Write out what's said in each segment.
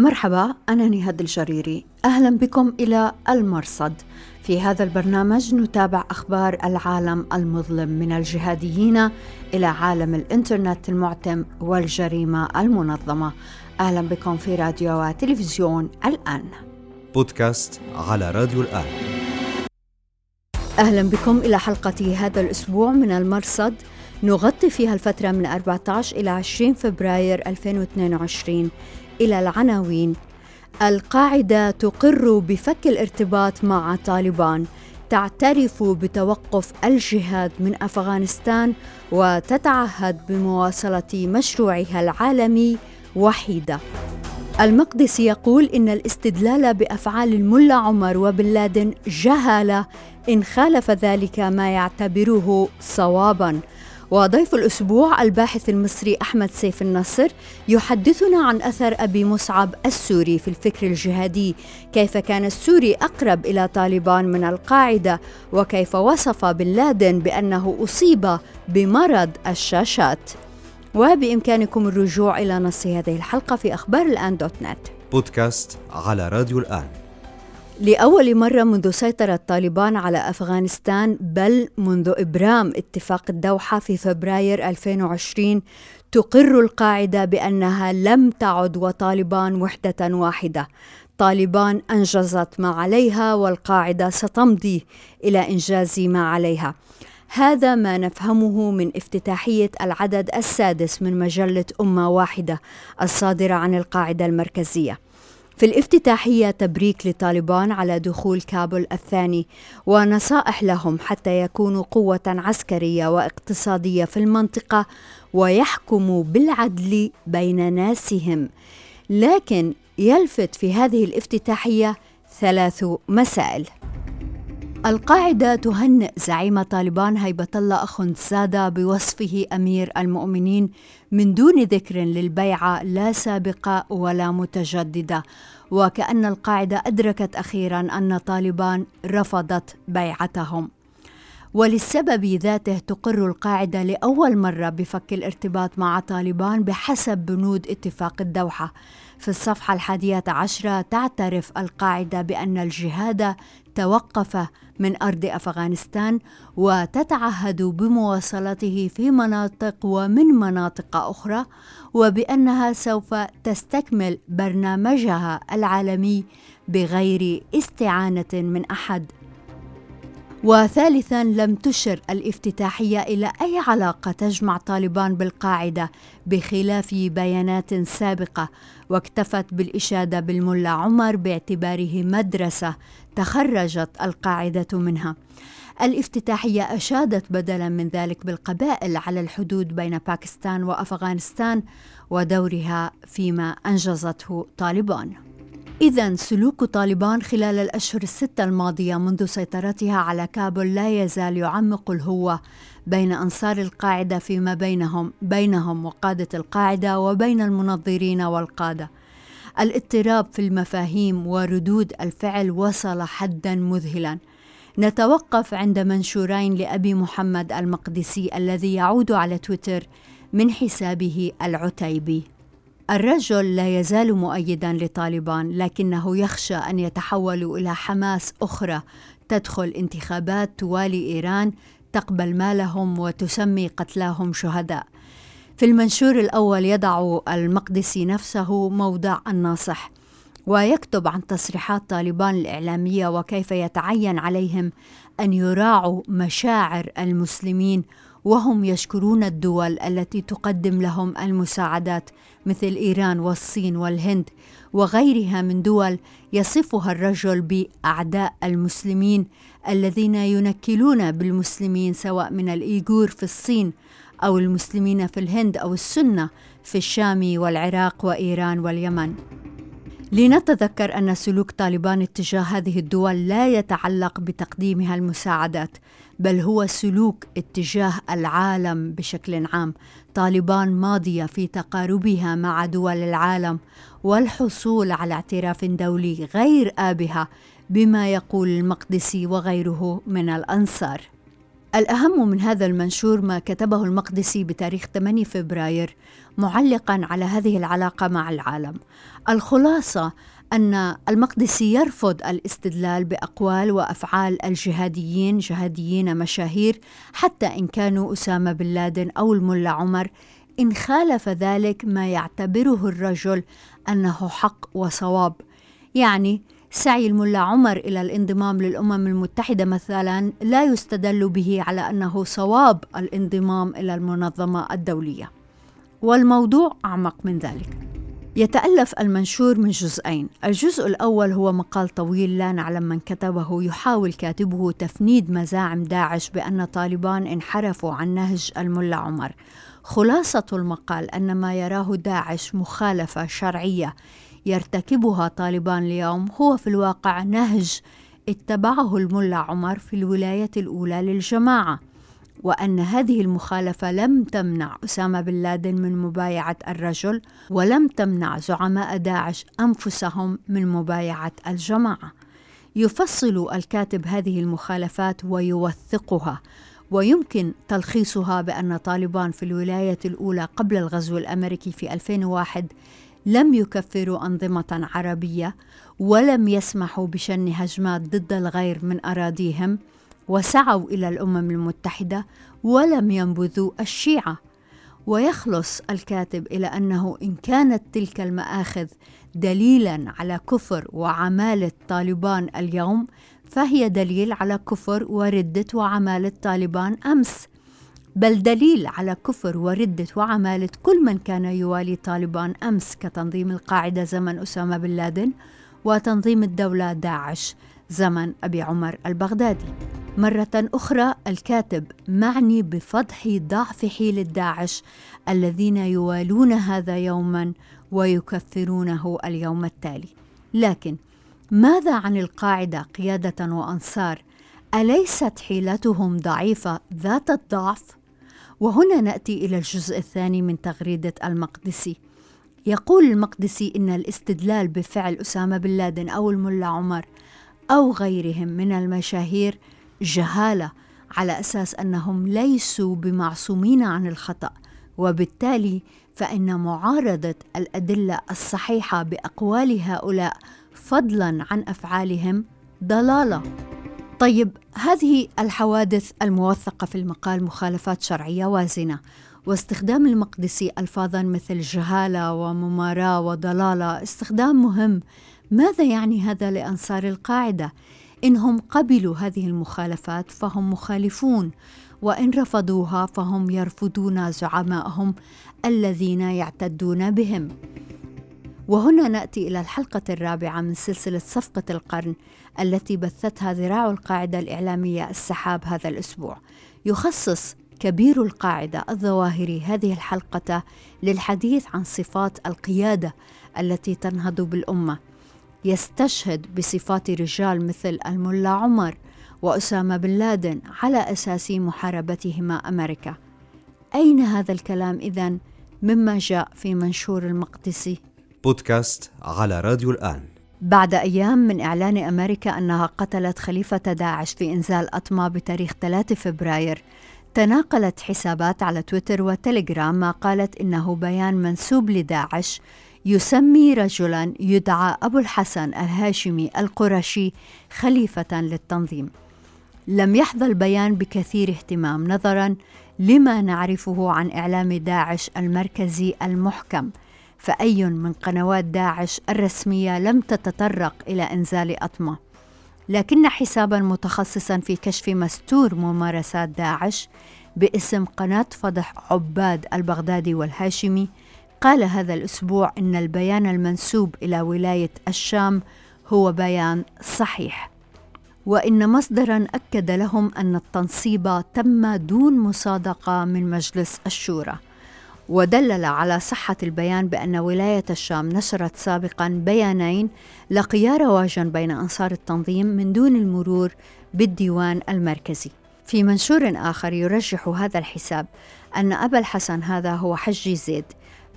مرحبا أنا نهاد الجريري. أهلا بكم إلى المرصد. في هذا البرنامج نتابع أخبار العالم المظلم من الجهاديين إلى عالم الإنترنت المعتم والجريمة المنظمة. أهلا بكم في راديو وتلفزيون الآن. بودكاست على راديو الآن. أهلا بكم إلى حلقة هذا الأسبوع من المرصد. نغطي فيها الفترة من 14 إلى 20 فبراير 2022 إلى العناوين. القاعدة تقر بفك الارتباط مع طالبان. تعترف بتوقف الجهاد من أفغانستان وتتعهد بمواصلة مشروعها العالمي وحيدة. المقدسي يقول إن الاستدلال بأفعال الملا عمر وبن لادن جهالة إن خالف ذلك ما يعتبره صوابا. وضيف الأسبوع الباحث المصري أحمد سيف النصر يحدثنا عن أثر أبي مصعب السوري في الفكر الجهادي. كيف كان السوري أقرب إلى طالبان من القاعدة؟ وكيف وصف بن لادن بأنه أصيب بمرض الشاشات؟ وبإمكانكم الرجوع إلى نص هذه الحلقة في أخبار الآن دوت نت. بودكاست على راديو الآن. لأول مرة منذ سيطرة طالبان على أفغانستان بل منذ إبرام اتفاق الدوحة في فبراير 2020 تقر القاعدة بأنها لم تعد وطالبان وحدة واحدة. طالبان أنجزت ما عليها والقاعدة ستمضي إلى إنجاز ما عليها. هذا ما نفهمه من افتتاحية العدد السادس من مجلة أمة واحدة الصادرة عن القاعدة المركزية. في الافتتاحية تبريك لطالبان على دخول كابل الثاني ونصائح لهم حتى يكونوا قوة عسكرية واقتصادية في المنطقة ويحكموا بالعدل بين ناسهم. لكن يلفت في هذه الافتتاحية ثلاث مسائل. القاعدة تهنئ زعيم طالبان هيبة الله أخندزادة بوصفه أمير المؤمنين من دون ذكر للبيعة لا سابقة ولا متجددة. وكأن القاعدة أدركت أخيرا أن طالبان رفضت بيعتهم. وللسبب ذاته تقر القاعدة لأول مرة بفك الارتباط مع طالبان بحسب بنود اتفاق الدوحة. في الصفحة الحادية عشرة تعترف القاعدة بأن الجهاد توقف من أرض أفغانستان وتتعهد بمواصلته في مناطق ومن مناطق أخرى وبأنها سوف تستكمل برنامجها العالمي بغير استعانة من أحد. وثالثا لم تشر الافتتاحية إلى أي علاقة تجمع طالبان بالقاعدة بخلاف بيانات سابقة واكتفت بالإشادة بالملا عمر باعتباره مدرسة تخرجت القاعدة منها. الافتتاحية أشادت بدلا من ذلك بالقبائل على الحدود بين باكستان وأفغانستان ودورها فيما أنجزته طالبان. إذا سلوك طالبان خلال الأشهر الستة الماضية منذ سيطرتها على كابول لا يزال يعمق الهوة بين أنصار القاعدة فيما بينهم بينهم وقادة القاعدة وبين المنظرين والقادة. الاضطراب في المفاهيم وردود الفعل وصل حدا مذهلا. نتوقف عند منشورين لأبي محمد المقدسي الذي يعود على تويتر من حسابه العتيبي. الرجل لا يزال مؤيدا لطالبان لكنه يخشى أن يتحولوا إلى حماس أخرى تدخل انتخابات توالي إيران تقبل مالهم وتسمي قتلاهم شهداء. في المنشور الأول يضع المقدسي نفسه موضع الناصح ويكتب عن تصريحات طالبان الإعلامية وكيف يتعين عليهم أن يراعوا مشاعر المسلمين وهم يشكرون الدول التي تقدم لهم المساعدات مثل إيران والصين والهند وغيرها من دول يصفها الرجل بأعداء المسلمين الذين ينكلون بالمسلمين سواء من الإيغور في الصين أو المسلمين في الهند أو السنة في الشام والعراق وإيران واليمن. لنتذكر أن سلوك طالبان اتجاه هذه الدول لا يتعلق بتقديمها المساعدات بل هو سلوك اتجاه العالم بشكل عام. طالبان ماضية في تقاربها مع دول العالم والحصول على اعتراف دولي غير آبها بما يقول المقدسي وغيره من الأنصار. الأهم من هذا المنشور ما كتبه المقدسي بتاريخ 8 فبراير معلقا على هذه العلاقة مع العالم. الخلاصة أن المقدسي يرفض الاستدلال بأقوال وأفعال الجهاديين جهاديين مشاهير حتى إن كانوا أسامة بن لادن أو الملا عمر. إن خالف ذلك ما يعتبره الرجل أنه حق وصواب. يعني سعي الملا عمر إلى الانضمام للأمم المتحدة مثلا لا يستدل به على أنه صواب الانضمام إلى المنظمة الدولية. والموضوع أعمق من ذلك. يتألف المنشور من جزئين. الجزء الأول هو مقال طويل لا نعلم من كتبه يحاول كاتبه تفنيد مزاعم داعش بأن طالبان انحرفوا عن نهج الملا عمر. خلاصة المقال أن ما يراه داعش مخالفة شرعية يرتكبها طالبان اليوم هو في الواقع نهج اتبعه الملا عمر في الولاية الأولى للجماعة. وأن هذه المخالفة لم تمنع أسامة بن لادن من مبايعة الرجل ولم تمنع زعماء داعش أنفسهم من مبايعة الجماعة. يفصل الكاتب هذه المخالفات ويوثقها ويمكن تلخيصها بأن طالبان في الولاية الأولى قبل الغزو الأمريكي في 2001 لم يكفروا أنظمة عربية ولم يسمحوا بشن هجمات ضد الغير من أراضيهم وسعوا إلى الأمم المتحدة ولم ينبذوا الشيعة. ويخلص الكاتب إلى أنه إن كانت تلك المآخذ دليلا على كفر وعمالة طالبان اليوم فهي دليل على كفر وردة وعمالة طالبان أمس. بل دليل على كفر وردة وعمالة كل من كان يوالي طالبان أمس كتنظيم القاعدة زمن أسامة بن لادن وتنظيم الدولة داعش. زمن أبي عمر البغدادي. مرة أخرى الكاتب معني بفضح ضعف حيلة داعش الذين يوالون هذا يوما ويكفرونه اليوم التالي. لكن ماذا عن القاعدة قيادة وأنصار؟ أليست حيلتهم ضعيفة ذات الضعف؟ وهنا نأتي إلى الجزء الثاني من تغريدة المقدسي. يقول المقدسي إن الاستدلال بفعل أسامة بن لادن أو الملا عمر أو غيرهم من المشاهير جهالة على أساس أنهم ليسوا بمعصومين عن الخطأ وبالتالي فإن معارضة الأدلة الصحيحة بأقوال هؤلاء فضلا عن أفعالهم ضلالة. طيب هذه الحوادث الموثقة في المقال مخالفات شرعية وازنة واستخدام المقدسي ألفاظا مثل جهالة ومماراة وضلالة استخدام مهم ماذا يعني هذا لأنصار القاعدة؟ إنهم قبلوا هذه المخالفات فهم مخالفون وإن رفضوها فهم يرفضون زعمائهم الذين يعتدون بهم. وهنا نأتي إلى الحلقة الرابعة من سلسلة صفقة القرن التي بثتها ذراع القاعدة الإعلامية السحاب هذا الأسبوع. يخصص كبير القاعدة الظواهري هذه الحلقة للحديث عن صفات القيادة التي تنهض بالأمة. يستشهد بصفات رجال مثل الملا عمر وأسامة بن لادن على أساس محاربتهما أمريكا. أين هذا الكلام إذن؟ مما جاء في منشور المقدسي. بودكاست على راديو الآن. بعد أيام من إعلان أمريكا أنها قتلت خليفة داعش في إنزال أطمة بتاريخ 3 فبراير تناقلت حسابات على تويتر وتليجرام ما قالت إنه بيان منسوب لداعش يسمي رجلا يدعى أبو الحسن الهاشمي القرشي خليفة للتنظيم. لم يحظى البيان بكثير اهتمام نظرا لما نعرفه عن إعلام داعش المركزي المحكم. فأي من قنوات داعش الرسمية لم تتطرق إلى إنزال أطمة. لكن حسابا متخصصا في كشف مستور ممارسات داعش باسم قناة فضح عباد البغدادي والهاشمي قال هذا الأسبوع إن البيان المنسوب إلى ولاية الشام هو بيان صحيح وإن مصدرا أكد لهم أن التنصيب تم دون مصادقة من مجلس الشورى ودلل على صحة البيان بأن ولاية الشام نشرت سابقا بيانين لقيا رواجا بين أنصار التنظيم من دون المرور بالديوان المركزي. في منشور آخر يرجح هذا الحساب أن أبا الحسن هذا هو حجي زيد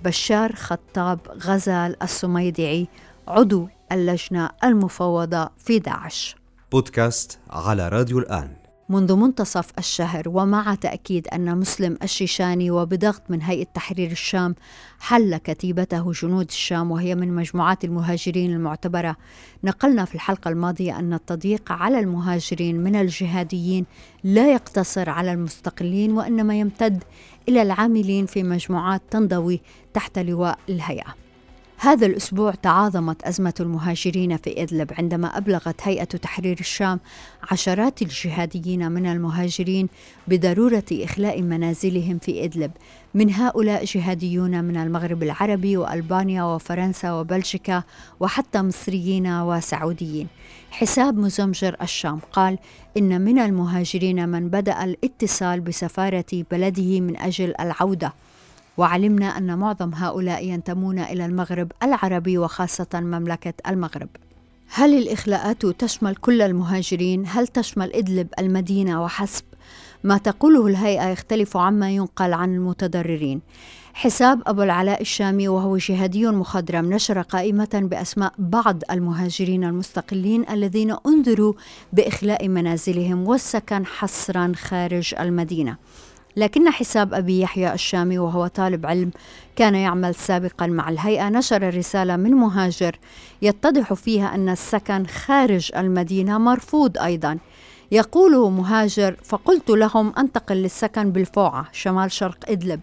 بشار خطاب غزال السميدعي عضو اللجنة المفوضة في داعش. بودكاست على راديو الآن. منذ منتصف الشهر ومع تأكيد أن مسلم الشيشاني وبضغط من هيئة تحرير الشام حل كتيبته جنود الشام وهي من مجموعات المهاجرين المعتبرة. نقلنا في الحلقة الماضية أن التضييق على المهاجرين من الجهاديين لا يقتصر على المستقلين وإنما يمتد إلى العاملين في مجموعات تنضوي تحت لواء الهيئة. هذا الأسبوع تعاظمت أزمة المهاجرين في إدلب عندما أبلغت هيئة تحرير الشام عشرات الجهاديين من المهاجرين بضرورة إخلاء منازلهم في إدلب. من هؤلاء جهاديون من المغرب العربي وألبانيا وفرنسا وبلجيكا وحتى مصريين وسعوديين. حساب مزمجر الشام قال إن من المهاجرين من بدأ الاتصال بسفارة بلده من أجل العودة. وعلمنا أن معظم هؤلاء ينتمون إلى المغرب العربي وخاصة مملكة المغرب هل الإخلاءات تشمل كل المهاجرين؟ هل تشمل إدلب المدينة وحسب؟ ما تقوله الهيئة يختلف عما ينقل عن المتضررين حساب أبو العلاء الشامي وهو جهادي مخضرم نشر قائمة بأسماء بعض المهاجرين المستقلين الذين أنذروا بإخلاء منازلهم والسكن حصرا خارج المدينة لكن حساب أبي يحيى الشامي وهو طالب علم كان يعمل سابقا مع الهيئة نشر رسالة من مهاجر يتضح فيها أن السكن خارج المدينة مرفوض أيضا. يقول مهاجر فقلت لهم أنتقل للسكن بالفوعة شمال شرق إدلب.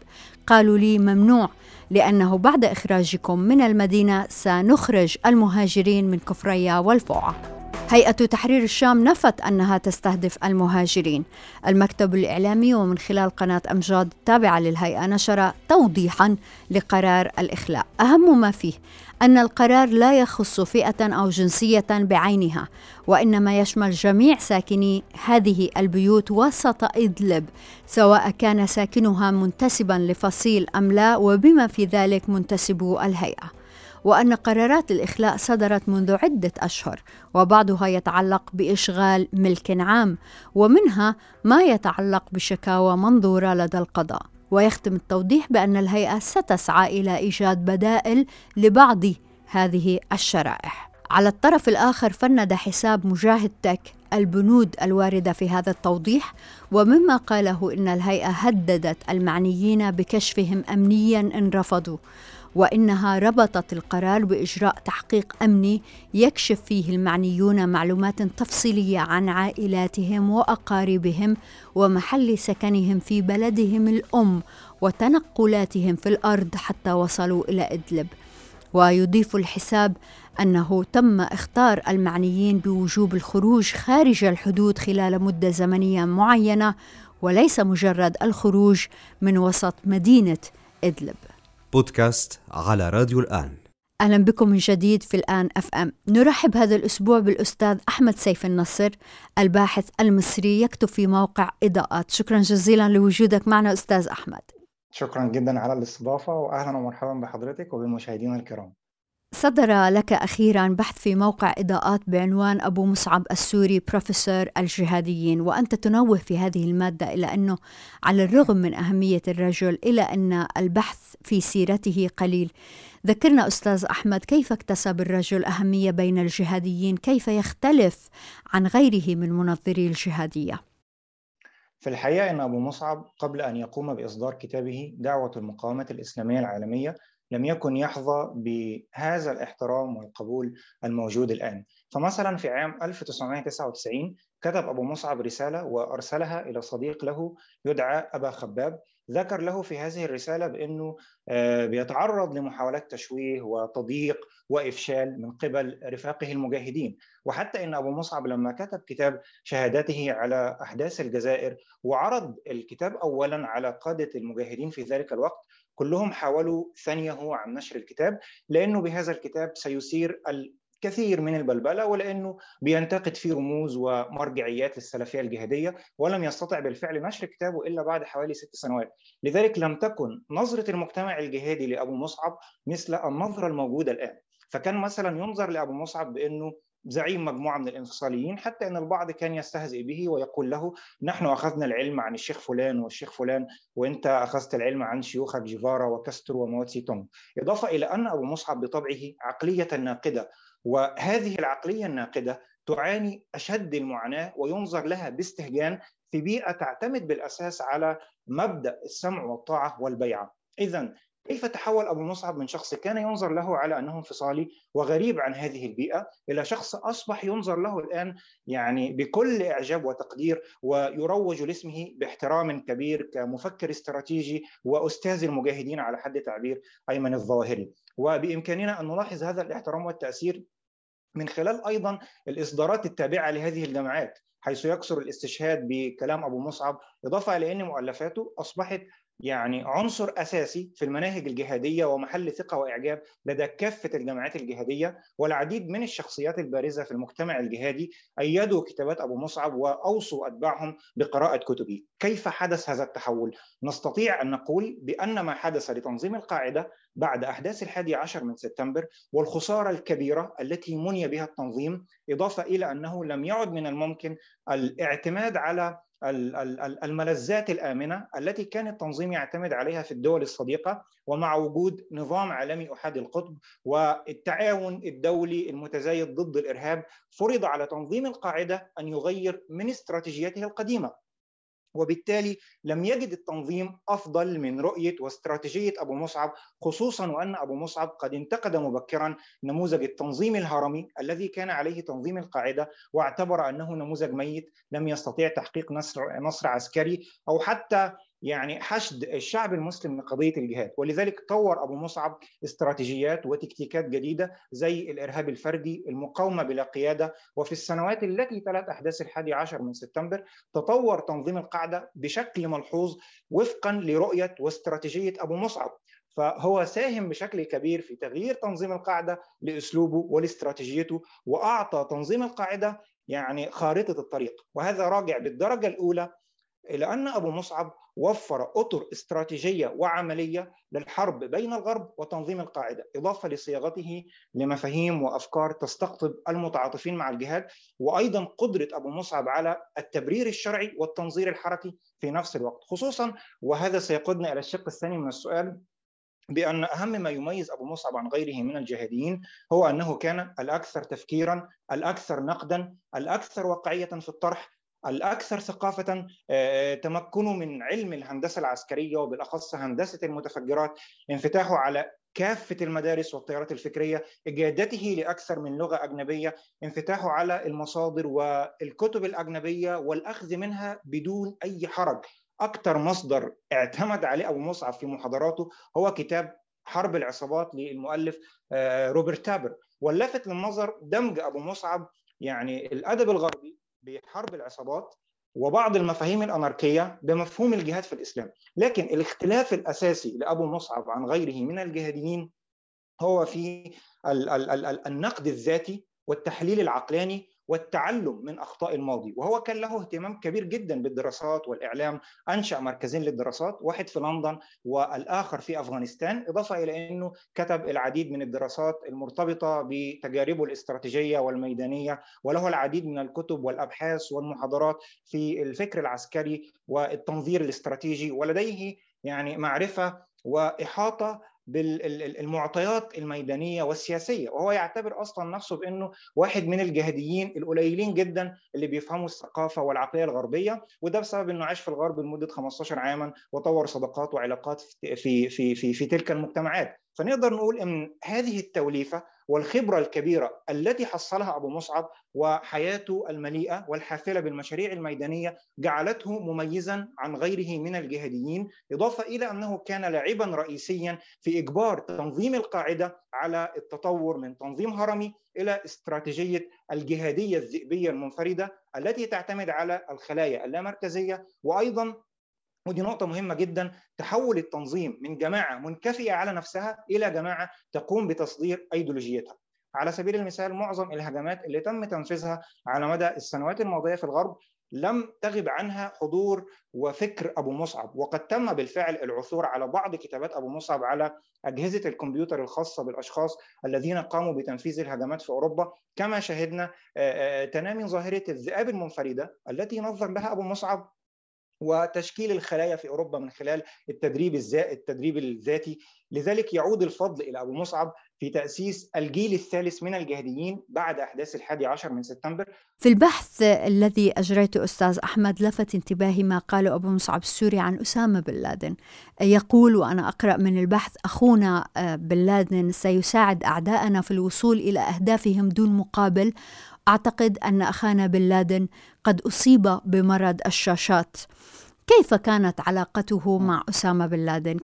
قالوا لي ممنوع لأنه بعد إخراجكم من المدينة سنخرج المهاجرين من كفريا والفوعة. هيئة تحرير الشام نفت أنها تستهدف المهاجرين. المكتب الإعلامي ومن خلال قناة أمجاد التابعة للهيئة نشر توضيحا لقرار الإخلاء. أهم ما فيه أن القرار لا يخص فئة أو جنسية بعينها وإنما يشمل جميع ساكني هذه البيوت وسط إدلب سواء كان ساكنها منتسبا لفصيل أم لا وبما في ذلك منتسبو الهيئة. وأن قرارات الإخلاء صدرت منذ عدة أشهر وبعضها يتعلق بإشغال ملك عام ومنها ما يتعلق بشكاوى منظورة لدى القضاء. ويختم التوضيح بأن الهيئة ستسعى إلى إيجاد بدائل لبعض هذه الشرائح. على الطرف الآخر فند حساب مجاهد تك البنود الواردة في هذا التوضيح ومما قاله إن الهيئة هددت المعنيين بكشفهم أمنيا إن رفضوا. وإنها ربطت القرار بإجراء تحقيق أمني يكشف فيه المعنيون معلومات تفصيلية عن عائلاتهم وأقاربهم ومحل سكنهم في بلدهم الأم وتنقلاتهم في الأرض حتى وصلوا إلى إدلب. ويضيف الحساب أنه تم اختار المعنيين بوجوب الخروج خارج الحدود خلال مدة زمنية معينة وليس مجرد الخروج من وسط مدينة إدلب. بودكاست على راديو الآن. أهلا بكم من جديد في الآن أف أم. نرحب هذا الأسبوع بالأستاذ أحمد سيف النصر الباحث المصري يكتب في موقع إضاءات. شكرا جزيلا لوجودك معنا أستاذ أحمد. شكرا جدا على الاستضافة وأهلا ومرحبا بحضرتك وبالمشاهدين الكرام. صدر لك أخيرا بحث في موقع إضاءات بعنوان أبو مصعب السوري بروفيسور الجهاديين وأنت تنوه في هذه المادة إلى أنه على الرغم من أهمية الرجل إلى أن البحث في سيرته قليل. ذكرنا أستاذ أحمد كيف اكتسب الرجل أهمية بين الجهاديين؟ كيف يختلف عن غيره من منظري الجهادية؟ في الحقيقة أن أبو مصعب قبل أن يقوم بإصدار كتابه دعوة المقاومة الإسلامية العالمية لم يكن يحظى بهذا الاحترام والقبول الموجود الآن. فمثلا في عام 1999 كتب أبو مصعب رسالة وأرسلها إلى صديق له يدعى أبا خباب. ذكر له في هذه الرسالة بأنه آه، بيتعرض لمحاولات تشويه وتضييق وإفشال من قبل رفاقه المجاهدين. وحتى أن أبو مصعب لما كتب كتاب شهاداته على أحداث الجزائر وعرض الكتاب أولا على قادة المجاهدين في ذلك الوقت كلهم حاولوا ثنيه عن نشر الكتاب لأنه بهذا الكتاب سيثير كثير من البلبلة ولأنه بينتقد فيه رموز ومرجعيات للسلفية الجهادية ولم يستطع بالفعل نشر كتابه إلا بعد حوالي ست سنوات. لذلك لم تكن نظرة المجتمع الجهادي لأبو مصعب مثل النظرة الموجودة الآن. فكان مثلا ينظر لأبو مصعب بأنه زعيم مجموعة من الانفصاليين حتى أن البعض كان يستهزئ به ويقول له نحن أخذنا العلم عن الشيخ فلان والشيخ فلان وأنت أخذت العلم عن شيوخك جيفارا وكاسترو ومواتسي تونغ إضافة إلى أن أبو مصعب بطبعه عقلية ناقدة وهذه العقلية الناقدة تعاني أشد المعاناة وينظر لها باستهجان في بيئة تعتمد بالأساس على مبدأ السمع والطاعة والبيعة. اذا كيف تحول أبو مصعب من شخص كان ينظر له على أنه انفصالي وغريب عن هذه البيئة إلى شخص أصبح ينظر له الآن يعني بكل إعجاب وتقدير ويروج لاسمه باحترام كبير كمفكر استراتيجي وأستاذ المجاهدين على حد تعبير أيمن الظواهري. وبإمكاننا أن نلاحظ هذا الاحترام والتأثير من خلال أيضا الإصدارات التابعة لهذه الجامعات حيث يكثر الاستشهاد بكلام أبو مصعب إضافة إلى أن مؤلفاته أصبحت يعني عنصر أساسي في المناهج الجهادية ومحل ثقة وإعجاب لدى كافة الجامعات الجهادية والعديد من الشخصيات البارزة في المجتمع الجهادي أيدوا كتابات أبو مصعب وأوصوا أتباعهم بقراءة كتبه. كيف حدث هذا التحول؟ نستطيع أن نقول بأن ما حدث لتنظيم القاعدة بعد أحداث الحادي عشر من سبتمبر والخسارة الكبيرة التي مني بها التنظيم إضافة إلى أنه لم يعد من الممكن الاعتماد على الملذات الآمنة التي كان التنظيم يعتمد عليها في الدول الصديقة ومع وجود نظام عالمي احادي القطب والتعاون الدولي المتزايد ضد الإرهاب فرض على تنظيم القاعدة أن يغير من استراتيجيته القديمة. وبالتالي لم يجد التنظيم أفضل من رؤية واستراتيجية أبو مصعب خصوصا وأن أبو مصعب قد انتقد مبكرا نموذج التنظيم الهرمي الذي كان عليه تنظيم القاعدة واعتبر أنه نموذج ميت لم يستطيع تحقيق نصر نصر عسكري أو حتى يعني حشد الشعب المسلم لقضية الجهاد. ولذلك طور أبو مصعب استراتيجيات وتكتيكات جديدة زي الإرهاب الفردي المقاومة بلا قيادة. وفي السنوات التي تلت أحداث الحادي عشر من سبتمبر تطور تنظيم القاعدة بشكل ملحوظ وفقا لرؤية واستراتيجية أبو مصعب. فهو ساهم بشكل كبير في تغيير تنظيم القاعدة لأسلوبه ولاستراتيجيته وأعطى تنظيم القاعدة يعني خارطة الطريق. وهذا راجع بالدرجة الأولى إلى أن أبو مصعب وفر أطر استراتيجية وعملية للحرب بين الغرب وتنظيم القاعدة، إضافة لصياغته لمفاهيم وأفكار تستقطب المتعاطفين مع الجهاد، وأيضا قدرة أبو مصعب على التبرير الشرعي والتنظير الحركي في نفس الوقت، خصوصا وهذا سيقودنا إلى الشق الثاني من السؤال بأن أهم ما يميز أبو مصعب عن غيره من الجهاديين هو أنه كان الأكثر تفكيرا الأكثر نقدا الأكثر واقعية في الطرح الأكثر ثقافة آه، تمكنه من علم الهندسة العسكرية وبالأخص هندسة المتفجرات انفتاحه على كافة المدارس والتيارات الفكرية إجادته لأكثر من لغة أجنبية انفتاحه على المصادر والكتب الأجنبية والأخذ منها بدون أي حرج. أكثر مصدر اعتمد عليه أبو مصعب في محاضراته هو كتاب حرب العصابات للمؤلف آه، روبرت تابر. واللافت للنظر دمج أبو مصعب يعني الأدب الغربي بحرب العصابات وبعض المفاهيم الأناركية بمفهوم الجهاد في الإسلام. لكن الاختلاف الأساسي لأبو مصعب عن غيره من الجهاديين هو في النقد الذاتي والتحليل العقلاني والتعلم من أخطاء الماضي. وهو كان له اهتمام كبير جدا بالدراسات والإعلام أنشأ مركزين للدراسات واحد في لندن والآخر في أفغانستان إضافة إلى إنه كتب العديد من الدراسات المرتبطة بتجاربه الاستراتيجية والميدانية وله العديد من الكتب والأبحاث والمحاضرات في الفكر العسكري والتنظير الاستراتيجي ولديه يعني معرفة وإحاطة بالمعطيات الميدانية والسياسية وهو يعتبر أصلا نفسه بأنه واحد من الجهاديين القليلين جدا اللي بيفهموا الثقافة والعقلية الغربية وده بسبب إنه عاش في الغرب لمدة 15 عاما وطور صداقات وعلاقات في في في في تلك المجتمعات. فنقدر نقول إن هذه التوليفة والخبرة الكبيرة التي حصلها أبو مصعب وحياته المليئة والحافلة بالمشاريع الميدانية جعلته مميزا عن غيره من الجهاديين إضافة إلى أنه كان لاعبا رئيسيا في إجبار تنظيم القاعدة على التطور من تنظيم هرمي إلى استراتيجية الجهادية الذئبية المنفردة التي تعتمد على الخلايا اللامركزيه وأيضا ودي نقطة مهمة جدا تحول التنظيم من جماعة منكفية على نفسها إلى جماعة تقوم بتصدير أيديولوجيتها. على سبيل المثال معظم الهجمات اللي تم تنفيذها على مدى السنوات الماضية في الغرب لم تغب عنها حضور وفكر أبو مصعب. وقد تم بالفعل العثور على بعض كتابات أبو مصعب على أجهزة الكمبيوتر الخاصة بالأشخاص الذين قاموا بتنفيذ الهجمات في أوروبا. كما شهدنا تنامي ظاهره الذئاب المنفردة التي نظر لها أبو مصعب وتشكيل الخلايا في أوروبا من خلال التدريب التدريب الذاتي. لذلك يعود الفضل إلى أبو مصعب في تأسيس الجيل الثالث من الجهاديين بعد أحداث الحادي عشر من سبتمبر. في البحث الذي أجريته أستاذ أحمد لفت انتباهي ما قاله أبو مصعب السوري عن أسامة بن لادن. يقول وأنا أقرأ من البحث أخونا آه، بن لادن سيساعد أعداءنا في الوصول إلى أهدافهم دون مقابل. أعتقد أن أخانا بن لادن قد أصيب بمرض الشاشات. كيف كانت علاقته مع أسامة بن لادن؟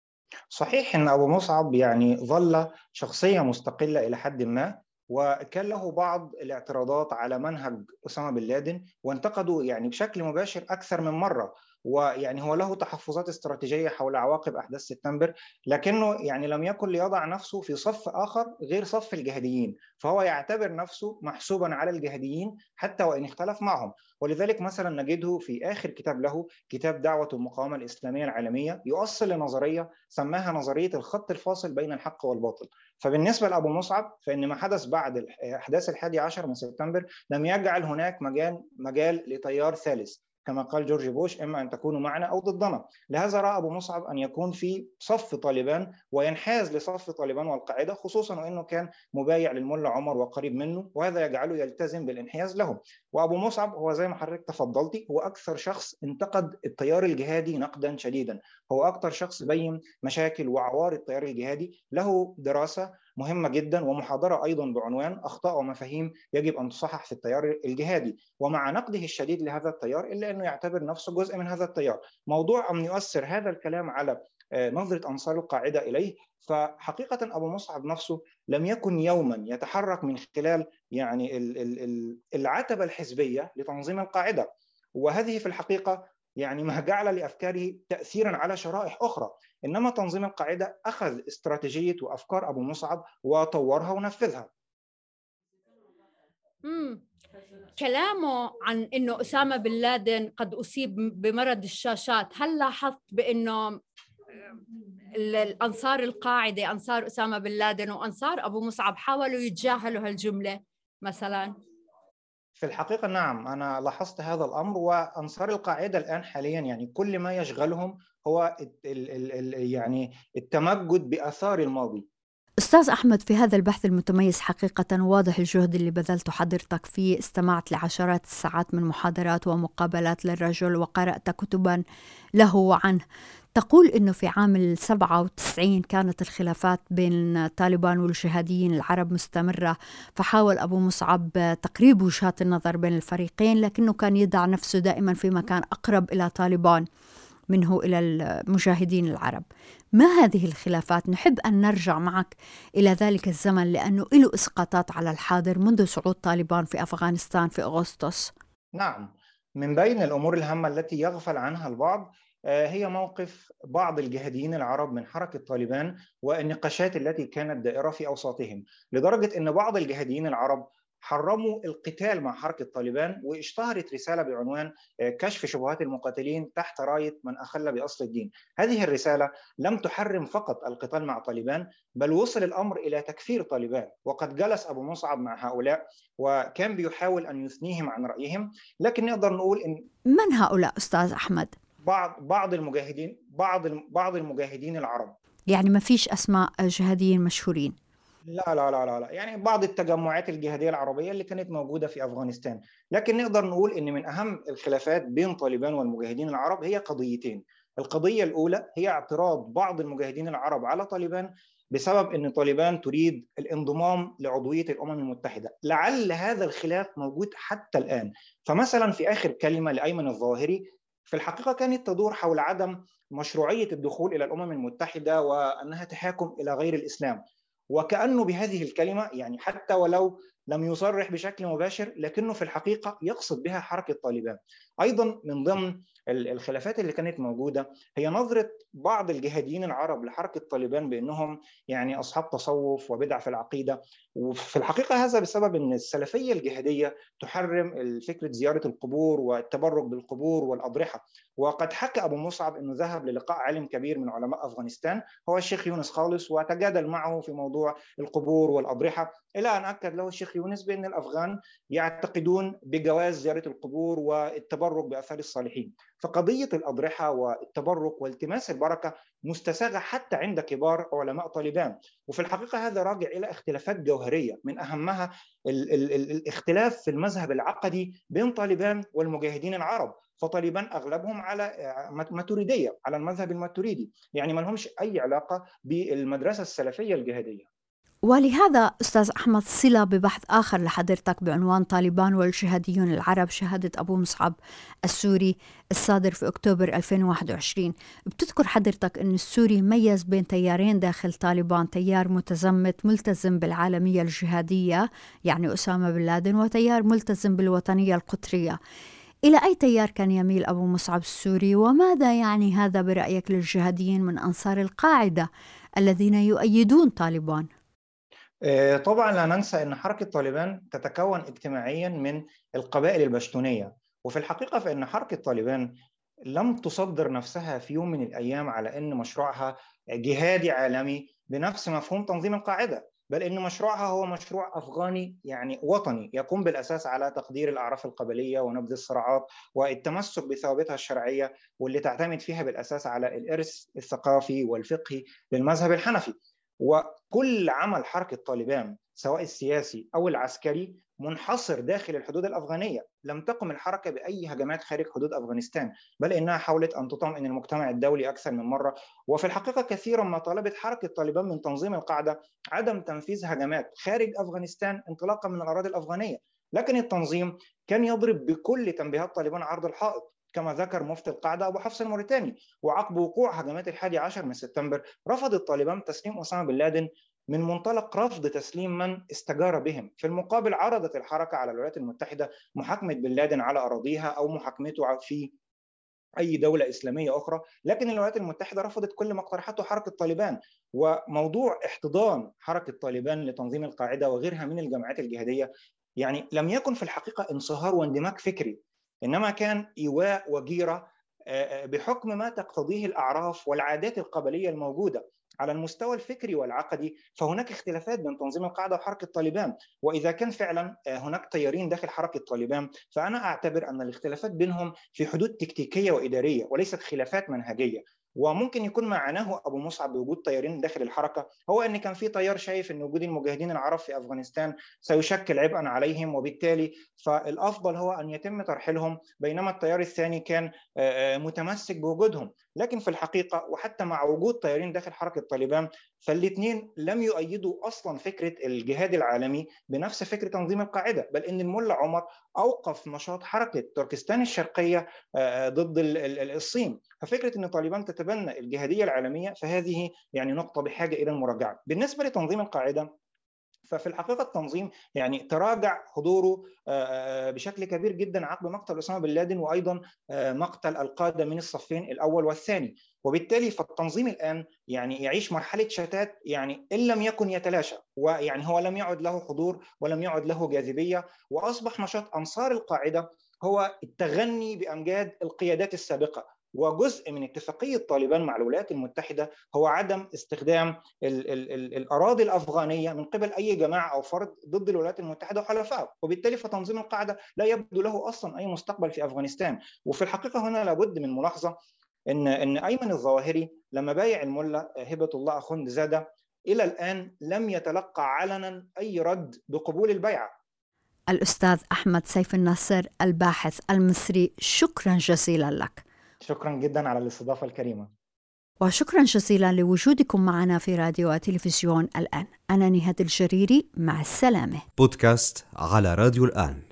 صحيح أن أبو مصعب يعني ظل شخصية مستقلة إلى حد ما وكان له بعض الاعتراضات على منهج أسامة بن لادن وانتقدوا يعني بشكل مباشر أكثر من مرة. ويعني هو له تحفظات استراتيجية حول عواقب أحداث سبتمبر لكنه يعني لم يكن ليضع نفسه في صف آخر غير صف الجهاديين فهو يعتبر نفسه محسوبا على الجهاديين حتى وإن اختلف معهم. ولذلك مثلا نجده في آخر كتاب له كتاب دعوة المقاومة الإسلامية العالمية يؤصل لنظرية سماها نظرية الخط الفاصل بين الحق والباطل. فبالنسبة لأبو مصعب فإن ما حدث بعد أحداث الحادي عشر من سبتمبر لم يجعل هناك مجال مجال لتيار ثالث. كما قال جورج بوش إما أن تكونوا معنا أو ضدنا. لهذا رأى أبو مصعب أن يكون في صف طالبان وينحاز لصف طالبان والقاعدة خصوصا وأنه كان مبايع للملا عمر وقريب منه وهذا يجعله يلتزم بالانحياز لهم. وأبو مصعب هو زي ما حضرتك تفضلتي هو أكثر شخص انتقد التيار الجهادي نقدا شديدا. هو أكثر شخص بين مشاكل وعوار التيار الجهادي له دراسة مهمة جدا ومحاضرة أيضا بعنوان أخطاء ومفاهيم يجب أن تصحح في التيار الجهادي. ومع نقده الشديد لهذا التيار إلا أنه يعتبر نفسه جزء من هذا التيار. موضوع أن يؤثر هذا الكلام على آه، نظرة أنصار القاعدة إليه فحقيقة أبو مصعب نفسه لم يكن يوما يتحرك من خلال يعني العتبة الحزبية لتنظيم القاعدة. وهذه في الحقيقة يعني ما جعل لافكاره تاثيرا على شرائح أخرى. إنما تنظيم القاعدة أخذ استراتيجية وأفكار أبو مصعب وطورها ونفذها. مم. كلامه عن إنه أسامة بن لادن قد أصيب بمرض الشاشات هل لاحظت بإنه الأنصار القاعدة أنصار أسامة بن لادن وأنصار أبو مصعب حاولوا يتجاهلوا هالجملة مثلا؟ في الحقيقة نعم أنا لاحظت هذا الأمر وأنصار القاعدة الآن حاليا يعني كل ما يشغلهم هو ال ال ال يعني التمجد بآثار الماضي. أستاذ أحمد في هذا البحث المتميز حقيقة واضح الجهد اللي بذلته حضرتك فيه استمعت لعشرات الساعات من محاضرات ومقابلات للرجل وقرأت كتبا له وعنه تقول أنه في عام 97 كانت الخلافات بين طالبان والجهاديين العرب مستمرة فحاول أبو مصعب تقريب وجهات النظر بين الفريقين لكنه كان يضع نفسه دائما في مكان أقرب إلى طالبان منه إلى المجاهدين العرب. ما هذه الخلافات؟ نحب أن نرجع معك إلى ذلك الزمن لأنه له إسقاطات على الحاضر منذ صعود طالبان في أفغانستان في أغسطس. نعم. من بين الأمور الهامة التي يغفل عنها البعض هي موقف بعض الجهاديين العرب من حركة طالبان والنقاشات التي كانت دائرة في أوساطهم لدرجة أن بعض الجهاديين العرب حرموا القتال مع حركة طالبان واشتهرت رسالة بعنوان آه، كشف شبهات المقاتلين تحت راية من أخل بأصل الدين هذه الرسالة لم تحرم فقط القتال مع طالبان بل وصل الأمر إلى تكفير طالبان وقد جلس أبو مصعب مع هؤلاء وكان بيحاول أن يثنيهم عن رأيهم لكن نقدر نقول إن من هؤلاء أستاذ أحمد؟ بعض بعض المجاهدين بعض بعض المجاهدين العرب. يعني ما فيش أسماء جهاديين مشهورين. لا لا لا لا. يعني بعض التجمعات الجهادية العربية اللي كانت موجودة في أفغانستان. لكن نقدر نقول إن من أهم الخلافات بين طالبان والمجاهدين العرب هي قضيتين. القضية الأولى هي اعتراض بعض المجاهدين العرب على طالبان بسبب إن طالبان تريد الانضمام لعضوية الأمم المتحدة. لعل هذا الخلاف موجود حتى الآن. فمثلا في آخر كلمة لأيمن الظاهري في الحقيقة كانت تدور حول عدم مشروعية الدخول إلى الأمم المتحدة وأنها تحاكم إلى غير الإسلام وكأنه بهذه الكلمة يعني حتى ولو لم يصرح بشكل مباشر لكنه في الحقيقة يقصد بها حركة طالبان. أيضا من ضمن الخلافات اللي كانت موجودة هي نظرة بعض الجهاديين العرب لحركة طالبان بأنهم يعني أصحاب تصوف وبدع في العقيدة. وفي الحقيقة هذا بسبب إن السلفية الجهادية تحرم فكره زيارة القبور والتبرك بالقبور والأضرحة. وقد حكى أبو مصعب إنه ذهب للقاء عالم كبير من علماء أفغانستان هو الشيخ يونس خالص وتجادل معه في موضوع القبور والأضرحة. إلى أن أكد له الشيخ يونس بأن الأفغان يعتقدون بجواز زيارة القبور والتبرك بأثار الصالحين. فقضية الأضرحة والتبرك والتماس البركة مستساغة حتى عند كبار علماء طالبان. وفي الحقيقة هذا راجع إلى اختلافات جوهرية من أهمها ال ال ال الاختلاف في المذهب العقدي بين طالبان والمجاهدين العرب. فطالبان أغلبهم على ماتوريديه على المذهب الماتوريدي يعني ما لهمش أي علاقة بالمدرسة السلفية الجهادية. ولهذا أستاذ أحمد صلة ببحث آخر لحضرتك بعنوان طالبان والجهاديون العرب شهادة أبو مصعب السوري الصادر في أكتوبر 2021 بتذكر حضرتك أن السوري ميز بين تيارين داخل طالبان تيار متزمت ملتزم بالعالمية الجهادية يعني أسامة بن لادن وتيار ملتزم بالوطنية القطرية. إلى أي تيار كان يميل أبو مصعب السوري؟ وماذا يعني هذا برأيك للجهاديين من أنصار القاعدة الذين يؤيدون طالبان؟ آه، طبعا لا ننسى إن حركة طالبان تتكون اجتماعيا من القبائل البشتونية. وفي الحقيقة فإن حركة طالبان لم تصدر نفسها في يوم من الأيام على إن مشروعها جهادي عالمي بنفس مفهوم تنظيم القاعدة بل إن مشروعها هو مشروع أفغاني يعني وطني يقوم بالأساس على تقدير الأعراف القبلية ونبذ الصراعات والتمسك بثوابتها الشرعية واللي تعتمد فيها بالأساس على الإرث الثقافي والفقهي للمذهب الحنفي. وكل عمل حركة طالبان سواء السياسي أو العسكري منحصر داخل الحدود الأفغانية، لم تقم الحركة بأي هجمات خارج حدود أفغانستان، بل إنها حاولت أن تطمئن المجتمع الدولي أكثر من مرة، وفي الحقيقة كثيرا ما طالبت حركة طالبان من تنظيم القاعدة عدم تنفيذ هجمات خارج أفغانستان انطلاقا من الأراضي الأفغانية، لكن التنظيم كان يضرب بكل تنبيهات طالبان عرض الحائط. كما ذكر مفتي القاعدة أبو حفص الموريتاني وعقب وقوع هجمات الحادي عشر من سبتمبر رفض الطالبان تسليم أسامة بن لادن من منطلق رفض تسليم من استجار بهم. في المقابل عرضت الحركة على الولايات المتحدة محاكمة بن لادن على أراضيها أو محاكمته في أي دولة إسلامية أخرى لكن الولايات المتحدة رفضت كل ما اقترحته حركة طالبان وموضوع احتضان حركة طالبان لتنظيم القاعدة وغيرها من الجماعات الجهادية يعني لم يكن في الحقيقة انصهار واندماج فكري. إنما كان إيواء وجيرة بحكم ما تقتضيه الأعراف والعادات القبلية الموجودة على المستوى الفكري والعقدي فهناك اختلافات بين تنظيم القاعدة وحركة طالبان وإذا كان فعلا هناك تيارين داخل حركة طالبان فأنا أعتبر أن الاختلافات بينهم في حدود تكتيكية وإدارية وليست خلافات منهجية. وممكن يكون معناه أبو مصعب بوجود تيارين داخل الحركة هو إن كان في تيار شايف إن وجود المجاهدين العرب في أفغانستان سيشكل عبئا عليهم وبالتالي فالأفضل هو أن يتم ترحيلهم بينما التيار الثاني كان متمسك بوجودهم. لكن في الحقيقة وحتى مع وجود تيارين داخل حركة طالبان فالاثنين لم يؤيدوا أصلا فكرة الجهاد العالمي بنفس فكرة تنظيم القاعدة بل إن الملا عمر أوقف نشاط حركة تركستان الشرقية ضد الصين. ففكرة إن طالبان تتبنى الجهادية العالمية فهذه يعني نقطة بحاجة إلى المراجعة. بالنسبة لتنظيم القاعدة ففي الحقيقة التنظيم يعني تراجع حضوره بشكل كبير جدا عقب مقتل أسامة بن لادن وأيضا مقتل القادة من الصفين الأول والثاني. وبالتالي فالتنظيم الآن يعني يعيش مرحلة شتات يعني إن لم يكن يتلاشى ويعني هو لم يعد له حضور ولم يعد له جاذبية. وأصبح نشاط أنصار القاعدة هو التغني بأمجاد القيادات السابقة. وجزء من اتفاقية طالبان مع الولايات المتحدة هو عدم استخدام ال ال ال الأراضي الأفغانية من قبل أي جماعة أو فرد ضد الولايات المتحدة وحلفائها، وبالتالي فتنظيم القاعدة لا يبدو له أصلا أي مستقبل في أفغانستان، وفي الحقيقة هنا لابد من ملاحظة إن إن أيمن الظواهري لما بايع الملا هبة الله أخوند زادة إلى الآن لم يتلقى علنا أي رد بقبول البيعة. الأستاذ أحمد سيف الناصر الباحث المصري شكرا جزيلا لك. شكرا جدا على الاستضافة الكريمة. وشكرا جزيلا لوجودكم معنا في راديو وتلفزيون الآن. أنا نهاد الجريري مع السلامة. بودكاست على راديو الآن.